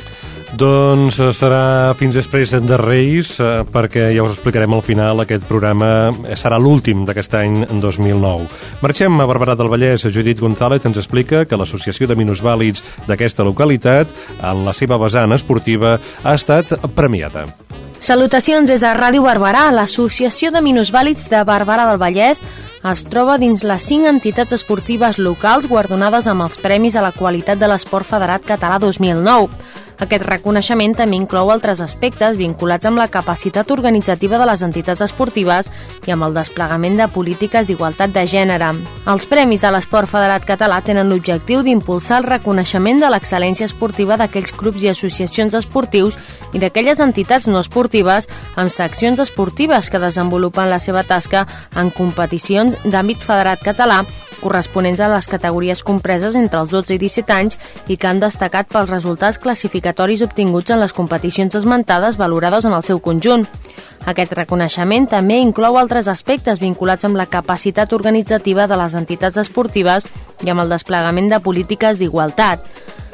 Doncs eh, serà fins després de Reis, eh, perquè ja us explicarem al final, aquest programa serà l'últim d'aquest any 2009. Marxem a Barberà del Vallès. Judit González ens explica que l'Associació de Minusvàlids d'aquesta localitat, en la seva vessant esportiva, ha estat premiada. Salutacions des de Ràdio Barberà. L'Associació de Minusvàlids de Barberà del Vallès es troba dins les cinc entitats esportives locals guardonades amb els Premis a la Qualitat de l'Esport Federat Català 2009. Aquest reconeixement també inclou altres aspectes vinculats amb la capacitat organitzativa de les entitats esportives i amb el desplegament de polítiques d'igualtat de gènere. Els Premis a l'Esport Federat Català tenen l'objectiu d'impulsar el reconeixement de l'excel·lència esportiva d'aquells clubs i associacions esportius i d'aquelles entitats no esportives amb seccions esportives que desenvolupen la seva tasca en competicions d'àmbit federat català corresponents a les categories compreses entre els 12 i 17 anys i que han destacat pels resultats classificatoris obtinguts en les competicions esmentades valorades en el seu conjunt. Aquest reconeixement també inclou altres aspectes vinculats amb la capacitat organitzativa de les entitats esportives i amb el desplegament de polítiques d'igualtat.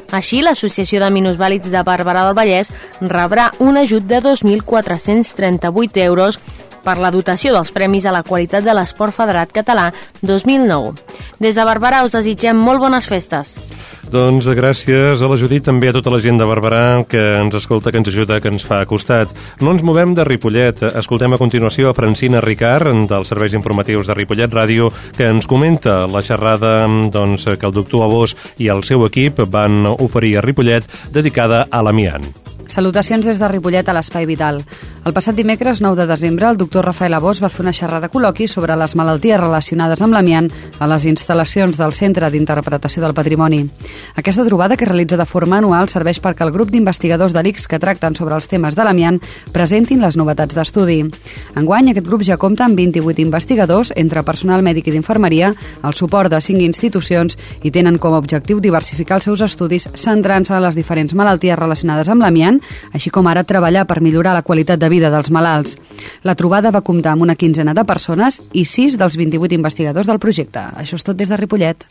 Així, l'Associació de Minusvàlids de Barberà del Vallès rebrà un ajut de 2.438 euros per la dotació dels Premis a la Qualitat de l'Esport Federat Català 2009. Des de Barberà us desitgem molt bones festes. Doncs gràcies a la Judit, també a tota la gent de Barberà que ens escolta, que ens ajuda, que ens fa costat. No ens movem de Ripollet. Escoltem a continuació a Francina Ricard, dels Serveis Informatius de Ripollet Ràdio, que ens comenta la xerrada doncs, que el doctor Abós i el seu equip van oferir a Ripollet dedicada a l'amiant. Salutacions des de Ripollet a l'Espai Vital. El passat dimecres 9 de desembre, el doctor Rafael Abós va fer una xerrada col·loqui sobre les malalties relacionades amb l'amiant a les instal·lacions del Centre d'Interpretació del Patrimoni. Aquesta trobada, que realitza de forma anual, serveix perquè el grup d'investigadors de l'ICS que tracten sobre els temes de l'amiant presentin les novetats d'estudi. Enguany, aquest grup ja compta amb 28 investigadors, entre personal mèdic i d'infermeria, el suport de 5 institucions i tenen com a objectiu diversificar els seus estudis centrant-se en les diferents malalties relacionades amb l'amiant, així com ara treballar per millorar la qualitat de vida dels malalts. La trobada va comptar amb una quinzena de persones i 6 dels 28 investigadors del projecte. Això és tot des de Ripollet.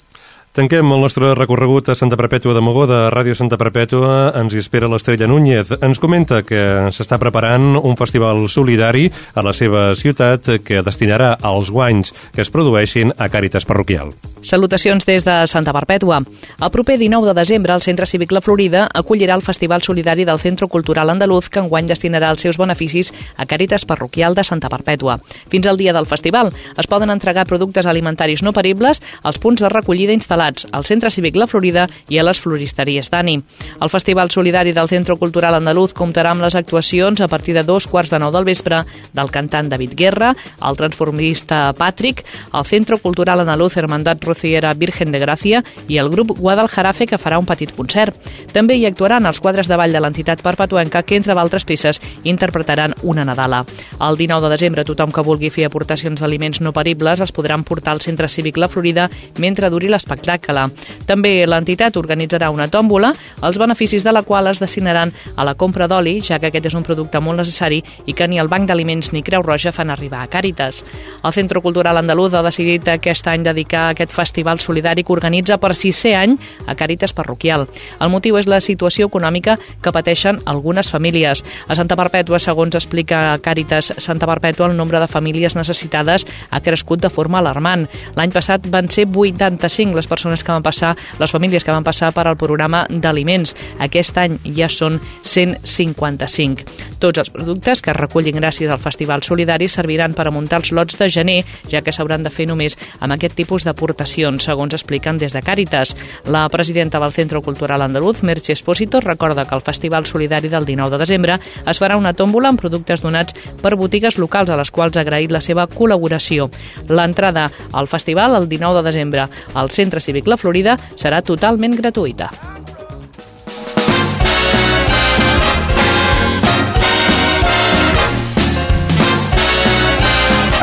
Tanquem el nostre recorregut a Santa Perpètua de Mogó, de Ràdio Santa Perpètua. Ens hi espera l'Estrella Núñez. Ens comenta que s'està preparant un festival solidari a la seva ciutat que destinarà els guanys que es produeixin a Càritas Parroquial. Salutacions des de Santa Perpètua. El proper 19 de desembre, el Centre Cívic La Florida acollirà el Festival Solidari del Centre Cultural Andaluz, que enguany destinarà els seus beneficis a Càritas Parroquial de Santa Perpètua. Fins al dia del festival es poden entregar productes alimentaris no peribles als punts de recollida instal·lats al Centre Cívic La Florida i a les floristeries Dani. El Festival Solidari del Centre Cultural Andaluz comptarà amb les actuacions a partir de dos quarts de nou del vespre del cantant David Guerra, el transformista Patrick, el Centre Cultural Andaluz Hermandat Rociera Virgen de Gràcia i el grup Guadaljarafe que farà un petit concert. També hi actuaran els quadres de ball de l'entitat perpetuenca que, entre d'altres peces, interpretaran una Nadala. El 19 de desembre, tothom que vulgui fer aportacions d'aliments no peribles es podran portar al Centre Cívic La Florida mentre duri l'espectacle. També l'entitat organitzarà una tòmbola, els beneficis de la qual es destinaran a la compra d'oli, ja que aquest és un producte molt necessari i que ni el Banc d'Aliments ni Creu Roja fan arribar a Càritas. El Centre Cultural Andaluz ha decidit aquest any dedicar aquest festival solidari que organitza per sisè any a Càritas Parroquial. El motiu és la situació econòmica que pateixen algunes famílies. A Santa Perpètua, segons explica Càritas Santa Perpètua, el nombre de famílies necessitades ha crescut de forma alarmant. L'any passat van ser 85 les persones que van passar, les famílies que van passar per al programa d'aliments. Aquest any ja són 155. Tots els productes que es recullin gràcies al Festival Solidari serviran per a muntar els lots de gener, ja que s'hauran de fer només amb aquest tipus d'aportacions, segons expliquen des de Càritas. La presidenta del Centre Cultural Andaluz, Merche Espósito, recorda que el Festival Solidari del 19 de desembre es farà una tòmbola amb productes donats per botigues locals a les quals ha agraït la seva col·laboració. L'entrada al festival el 19 de desembre al Centre Cívic La Florida serà totalment gratuïta.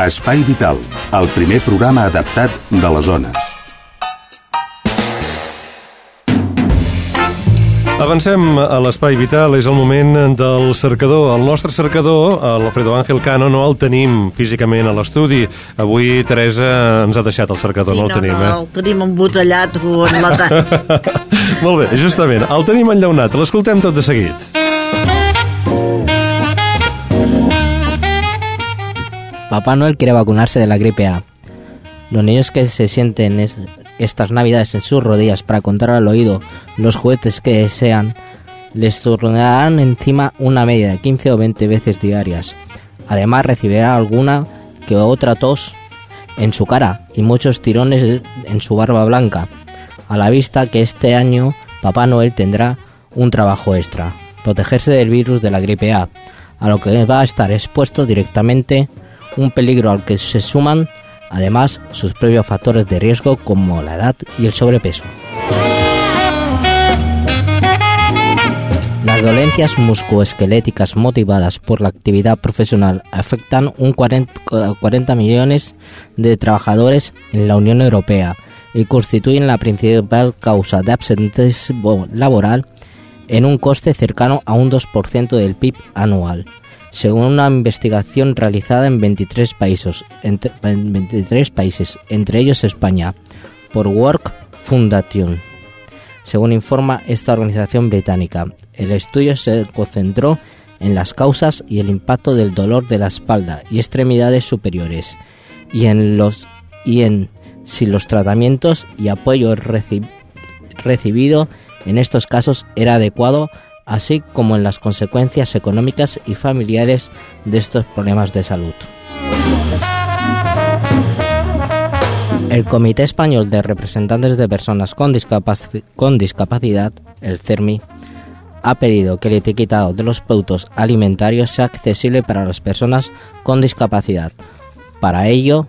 Espai Vital, el primer programa adaptat de les zones. Avancem a l'Espai Vital, és el moment del cercador. El nostre cercador, l'Alfredo Ángel Cano, no el tenim físicament a l'estudi. Avui Teresa ens ha deixat el cercador, Sí, no el tenim, no, eh? el tenim embotellat o enlatat. <laughs> Molt bé, justament, el tenim enllaunat, l'escoltem tot de seguit. Papá Noel quiere vacunarse de la gripe A. Los niños que se sienten es- estas navidades en sus rodillas para contar al oído los juguetes que desean, les tornarán encima una media de 15 o 20 veces diarias. Además recibirá alguna que otra tos en su cara y muchos tirones en su barba blanca. A la vista que este año Papá Noel tendrá un trabajo extra, protegerse del virus de la gripe A, a lo que va a estar expuesto directamente un peligro al que se suman además sus propios factores de riesgo como la edad y el sobrepeso. Las dolencias musculoesqueléticas motivadas por la actividad profesional afectan un 40, 40 millones de trabajadores en la Unión Europea y constituyen la principal causa de absentismo laboral en un coste cercano a un 2% del PIB anual, según una investigación realizada en 23 países, entre, en 23 países, entre ellos España, por Work Foundation. Según informa esta organización británica, el estudio se concentró en las causas y el impacto del dolor de la espalda y extremidades superiores y en los y en si los tratamientos y apoyo reci- recibido en estos casos era adecuado, así como en las consecuencias económicas y familiares de estos problemas de salud. El Comité Español de Representantes de Personas con, Discapaci- con Discapacidad, el CERMI, ha pedido que el etiquetado de los productos alimentarios sea accesible para las personas con discapacidad. Para ello,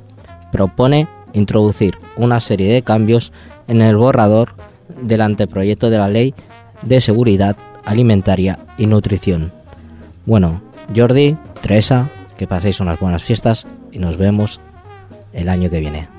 propone introducir una serie de cambios en el borrador del anteproyecto de la Ley de Seguridad Alimentaria y Nutrición. Bueno, Jordi, Teresa, que paséis unas buenas fiestas y nos vemos el año que viene.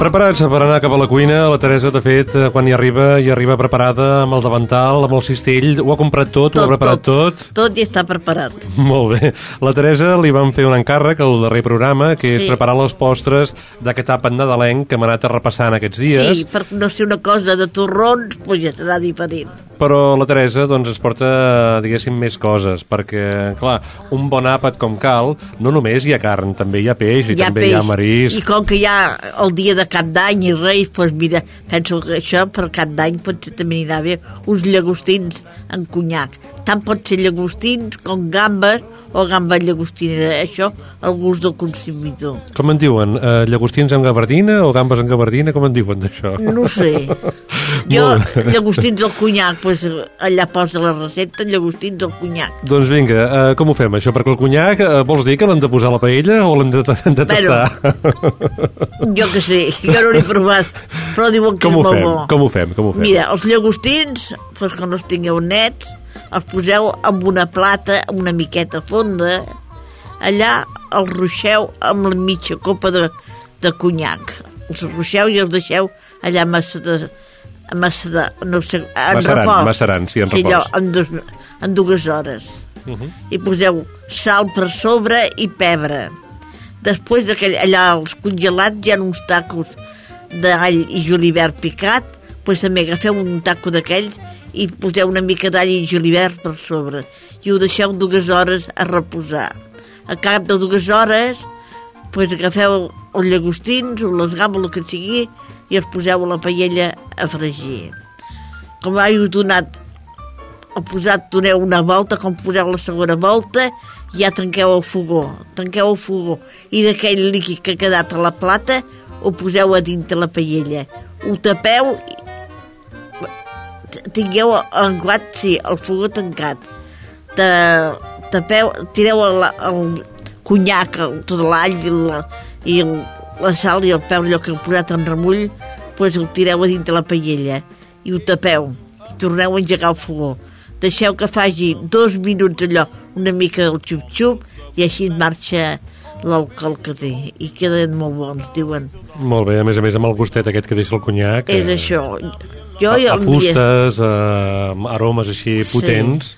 Preparats per anar cap a la cuina, la Teresa, de fet, eh, quan hi arriba, hi arriba preparada amb el davantal, amb el cistell, ho ha comprat tot, ho ha preparat tot. Tot ja està preparat. <laughs> Molt bé. La Teresa li vam fer un encàrrec al darrer programa, que és Sí. preparar les postres d'aquest àpat nadalenc que hem anat repassant aquests dies. Sí, per no ser una cosa de torrons, doncs ja serà diferent. Però la Teresa doncs, ens porta, diguéssim, més coses, perquè, clar, un bon àpat com cal, no només hi ha carn, també hi ha peix i hi ha també peix. hi ha marisc. I com que hi ha el dia de cap d'any i reis, doncs mira, penso que això per cap d'any potser també anirà bé uns llagostins en conyac. Tant pot ser llagostins com gambes o gambes llagostines. Això al gust del consumidor. Com en diuen? Uh, llagostins amb gabardina o gambes amb gabardina? Com en diuen d'això? No sé. <laughs> Jo, llagostins al conyac, doncs allà posa la recepta, llagostins al conyac. Doncs vinga, uh, com ho fem, això? Perquè el conyac, uh, vols dir que l'hem de posar a la paella o l'hem de, de tastar? <laughs> Jo que sé, jo no l'he provat, però diuen que com és molt fem? bo. Com ho fem? Com ho fem? Mira, els llagostins, doncs que no els tingueu nets, els poseu amb una plata, una miqueta fonda, allà els ruixeu amb la mitja copa de, de conyac. Els ruixeu i els deixeu allà massa de, massa de, no sé, en Macerant, repòs. macerant, sí, en sí, allò, en, dos, en dues hores. Uh -huh. I poseu sal per sobre i pebre. Després d'aquell, allà els congelats hi ha uns tacos d'all i julivert picat, doncs també agafeu un taco d'aquells i poseu una mica d'all i julivert per sobre i ho deixeu dues hores a reposar. A cap de dues hores doncs agafeu els llagostins o les gambes, el que sigui, i els poseu a la paella a fregir. Com heu donat, heu posat, doneu una volta, com poseu la segona volta, ja tanqueu el fogó, tanqueu el fogó, i d'aquell líquid que ha quedat a la plata, ho poseu a dintre la paella. Ho tapeu, tingueu el guat, sí, el fogó tancat. De, tapeu, tireu el, el conyac, el, tot l'all i, la, i el, la sal i el peu, allò que heu posat en remull, doncs ho tireu a dintre la paella i ho tapeu i torneu a engegar el fogó. Deixeu que faci dos minuts allò, una mica del xup-xup, i així marxa l'alcohol que té. I queden molt bons, diuen. Molt bé, a més a més amb el gustet aquest que deixa el conyac. És eh, això. Jo, a, a fustes, a aromes així potents.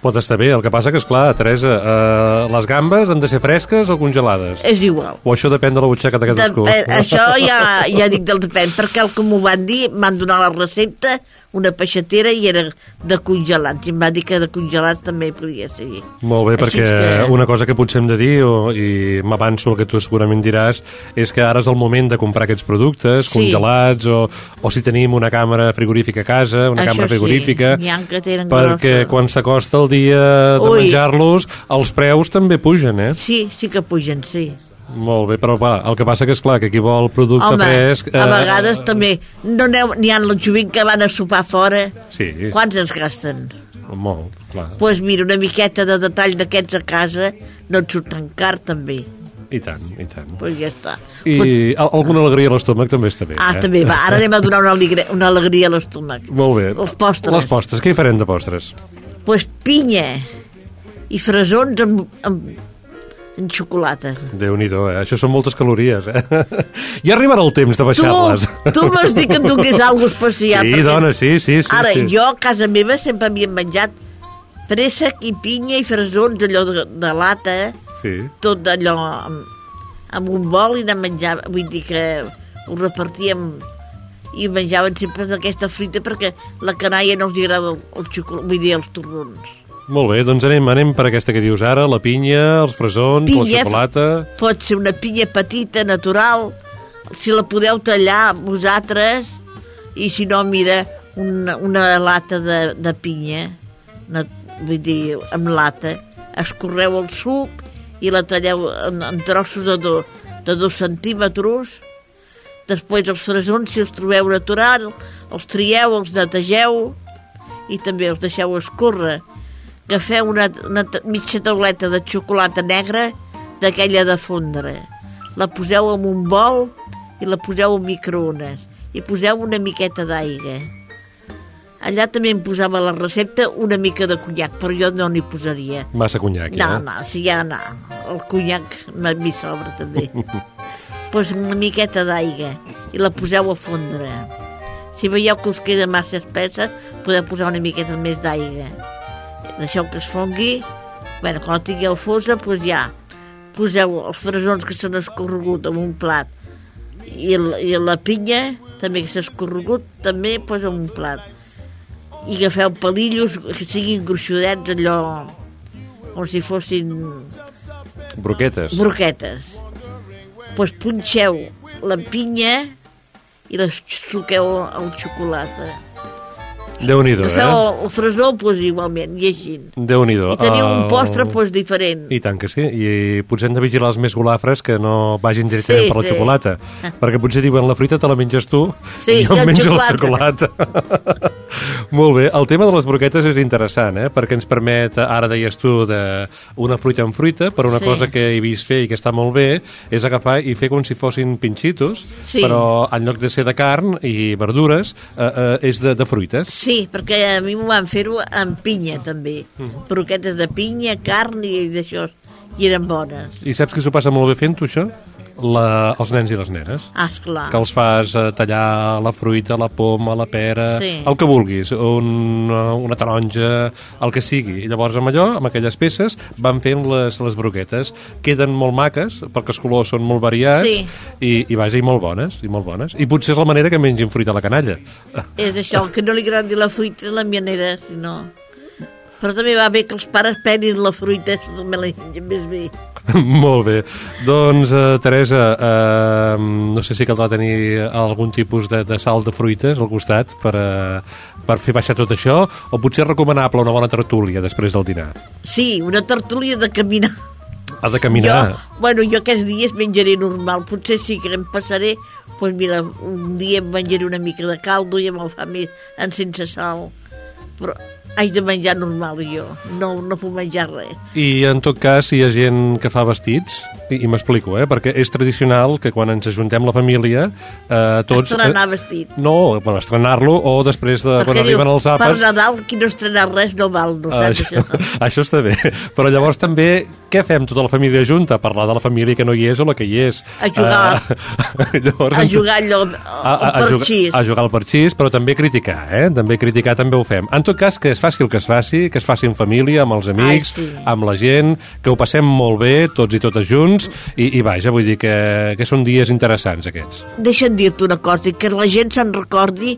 Pot estar bé, el que passa que, és clar, Teresa, eh, les gambes han de ser fresques o congelades? És igual. O això depèn de la butxaca de cadascú? De, eh, això ja, ja dic del depèn, perquè el que m'ho van dir, m'han donat la recepta, una peixatera i era de congelats, i em va dir que de congelats també podia ser. Molt bé, Així perquè que- una cosa que potser hem de dir, o, i m'avanço el que tu segurament diràs, és que ara és el moment de comprar aquests productes Sí. congelats, o, o si tenim una càmera frigorífica a casa, una Això càmera sí, frigorífica, ha que tenen perquè grossos. quan s'acosta el dia de menjar-los, els preus també pugen, eh? Sí, sí que pugen, sí. Molt bé, però va, el que passa que és clar que qui vol producte Home, fresc... a vegades també no n'hi ha els jovins que van a sopar fora. Sí, Quants es gasten? molt, clar. Doncs pues mira, una miqueta de detall d'aquests a casa no et surt tan car també. I tant, i tant. Pues ja està. I al- alguna alegria a l'estómac també està bé. Ah, eh? també va. Ara anem a donar una alegria, una alegria a l'estómac. Molt bé. Els postres. Les postres, què hi farem de postres? pues pinya i fresons amb, amb, amb xocolata. Déu-n'hi-do, eh? Això són moltes calories, eh? <laughs> ja arribarà el temps de baixar-les. Tu, tu m'has dit que et donés <laughs> alguna cosa especial. Sí, perquè- dona, sí, sí, sí. Ara, sí. jo a casa meva sempre havia menjat préssec i pinya i fresons, allò de, de lata, eh? Sí. tot allò amb, amb un bol i de menjar, vull dir que ho repartíem i menjaven sempre d'aquesta fruita perquè la canalla no els agrada el, el xocolat, vull dir, els torrons. Molt bé, doncs anem, anem per aquesta que dius ara, la pinya, els fresons, la Pinya, xocolata... Pot ser una pinya petita, natural, si la podeu tallar vosaltres, i si no, mira, una, una lata de, de pinya, una, vull dir, amb lata, escorreu el suc i la talleu en, en trossos de, do, de dos centímetres, després els fresons, si els trobeu natural, els trieu, els netegeu i també els deixeu escórrer. Agafeu una, una ta- mitja tauleta de xocolata negra d'aquella de fondre. La poseu en un bol i la poseu al microones i poseu una miqueta d'aigua. Allà també em posava la recepta una mica de conyac, però jo no n'hi posaria. Massa conyac, No, ja. no, si ja no. El conyac m'hi sobra també. <laughs> pues una miqueta d'aigua i la poseu a fondre. Si veieu que us queda massa espessa, podeu posar una miqueta més d'aigua. Deixeu que es fongui. bueno, quan la tingueu fosa, doncs ja poseu els fresons que s'han escorregut en un plat i, i la pinya també que s'ha escorregut també doncs en un plat i agafeu palillos que siguin gruixudets allò com si fossin Broquetes. broquetes doncs punxeu la pinya i la suqueu al xocolata Déu-n'hi-do, agafeu eh? el, el fresó doncs igualment i així Déu-n'hi-do. i teniu un El- postre doncs diferent I tant que sí, i potser hem de vigilar els més golafres que no vagin directament Sí, per la sí. xocolata, <laughs> perquè potser diuen la fruita te la menges tu Sí, i jo em menjo la xocolata. xocolata. <laughs> Molt bé, el tema de les broquetes és interessant, eh? perquè ens permet, ara deies tu, de una fruita en fruita, però una Sí. cosa que he vist fer i que està molt bé és agafar i fer com si fossin pinxitos, Sí. però en lloc de ser de carn i verdures, eh, eh, és de, de fruites. Sí, perquè a mi m'ho van fer-ho amb pinya, també. Mhm. Broquetes de pinya, carn i d'això. I eren bones. I saps que s'ho passa molt bé fent tu, això? La, els nens i les nenes. Ah, esclar. Que els fas eh, tallar la fruita, la poma, la pera, Sí. el que vulguis, un, una taronja, el que sigui. I llavors amb allò, amb aquelles peces, van fent les, les broquetes. Queden molt maques, perquè els colors són molt variats, Sí. i, i vaja, i molt bones, i molt bones. I potser és la manera que mengin fruita a la canalla. És això, el que no li agradi la fruita la mianera, si no... Però també va bé que els pares pedin la fruita, això també la mengen més bé. <laughs> Molt bé. Doncs, eh, Teresa, eh, no sé si caldrà tenir algun tipus de, de sal de fruites al costat per, eh, per fer baixar tot això, o potser és recomanable una bona tertúlia després del dinar. Sí, una tertúlia de caminar. Ha de caminar. Jo, bueno, jo aquests dies menjaré normal, potser sí que em passaré, doncs mira, un dia em menjaré una mica de caldo i me'l fa més en sense sal. Però haig de menjar normal jo, no, no puc menjar res. I en tot cas, si hi ha gent que fa vestits, i, i m'explico, eh? perquè és tradicional que quan ens ajuntem la família, eh, tots... Estrenar vestit. No, per estrenar-lo o després de, quan Perquè diu, arriben els per àpats... Nadal qui no estrena res no val, no saps Això, això? <laughs> això està bé. Però llavors també, què fem tota la família junta? Parlar de la família que no hi és o la que hi és. A jugar. Uh, <laughs> llavors, A jugar allò, a, a, al a, jugar, a jugar al parxís, però també criticar, eh? També criticar també ho fem. En tot cas, que es faci el que es faci, que es faci en família, amb els amics, Ai, sí. amb la gent, que ho passem molt bé, tots i totes junts, i, i vaja, vull dir que, que són dies interessants aquests. Deixa'm dir-te una cosa, i que la gent se'n recordi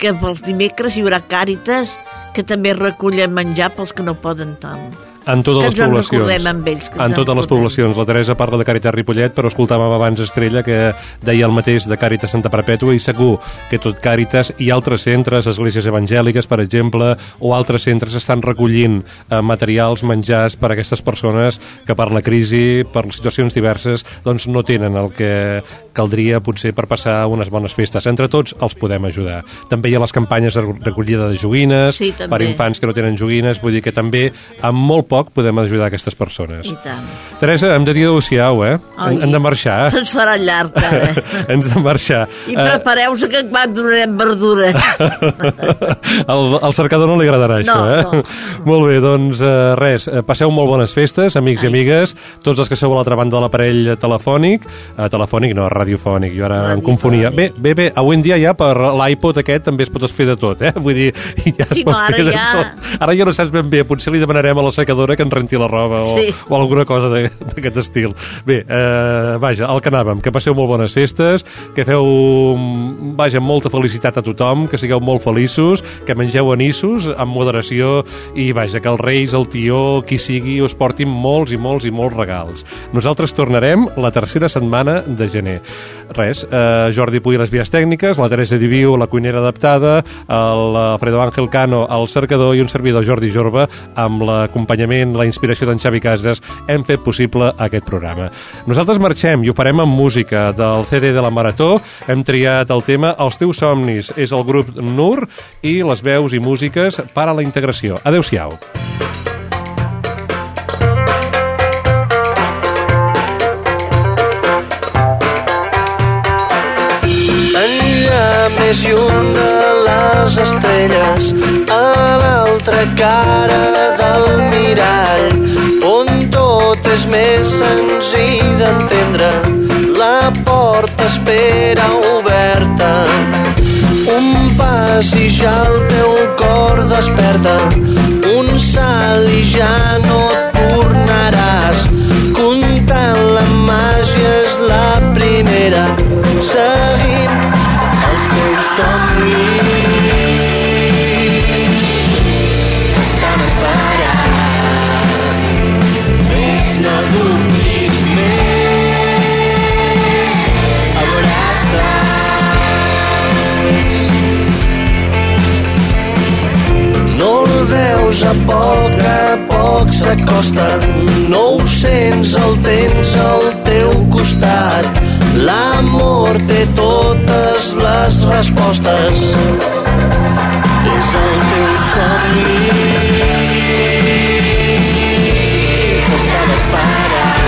que pels dimecres hi haurà càritas que també recullen menjar pels que no poden tant. En totes les poblacions. amb ells, en totes les poblacions. La Teresa parla de Càritas Ripollet, però escoltàvem abans Estrella que deia el mateix de Càritas Santa Perpètua i segur que tot Càritas i altres centres, esglésies evangèliques, per exemple, o altres centres estan recollint eh, materials, menjars per a aquestes persones que per la crisi, per situacions diverses, doncs no tenen el que caldria potser per passar unes bones festes. Entre tots els podem ajudar. També hi ha les campanyes de recollida de joguines Sí, també. per infants que no tenen joguines, vull dir que també amb molt poc podem ajudar aquestes persones. I tant. Teresa, hem de dir adeu-siau, eh? Ai. Hem, hem de marxar. Se'ns farà llarg, ara. <laughs> hem de marxar. I prepareu-vos que quan donarem verdura. <laughs> Al, al cercador no li agradarà No, això, eh? no. <laughs> Molt bé, doncs eh, res, eh, passeu molt bones festes, amics i amigues, tots els que sou a l'altra banda de l'aparell telefònic, eh, telefònic no, radiofònic, jo ara em confonia. Bé, bé, bé, avui en dia ja per l'iPod aquest també es pot fer de tot, eh? Vull dir, <laughs> ja es Sí, pot no, ara fer de ja- tot. Ara ja no saps ben bé, potser li demanarem a la secadora que ens renti la roba o, Sí. o alguna cosa d'aquest estil. Bé, eh, vaja, al que anàvem, que passeu molt bones festes, que feu, vaja, molta felicitat a tothom, que sigueu molt feliços, que mengeu anissos amb moderació i, vaja, que els reis, el tió, qui sigui, us portin molts i molts i molts regals. Nosaltres tornarem la tercera setmana de gener. Res, eh, Jordi Puy les vies tècniques, la Teresa Diviu, la cuinera adaptada, l'Alfredo Ángel Cano, el cercador i un servidor Jordi Jorba amb l'acompanyament, la inspiració d'en Xavi Casas hem fet possible aquest programa. Nosaltres marxem i ho farem amb música del CD de la Marató. Hem triat el tema Els teus somnis. És el grup NUR i les veus i músiques per a la integració. Adéu-siau. Enllà més lluny de les estrelles, a l'altra cara del mirall, on tot és més senzill d'entendre, la porta espera oberta. Un pas i ja el teu cor desperta, un salt i ja no tornaràs. Comptant la màgia és la primera, seguim teus somnis. Estan esperant, més no dubtis més, abraçats. No el veus a poc a poc s'acosta, no ho sents, el tens al teu costat. L'amor té totes les respostes, és el teu somni. T'estava esperant,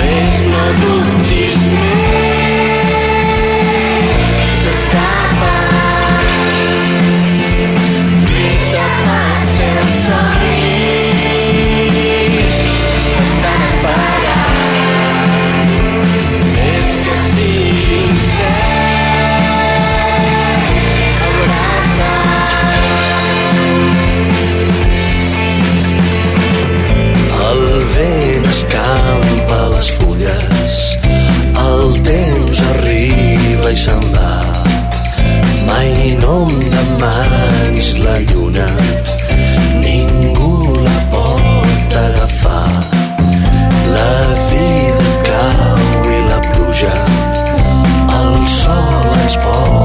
més no dubtis més, vent escampa les fulles, el temps arriba i se'n va. Mai no em demanis la lluna, ningú la pot agafar. La vida cau i la pluja, el sol ens pot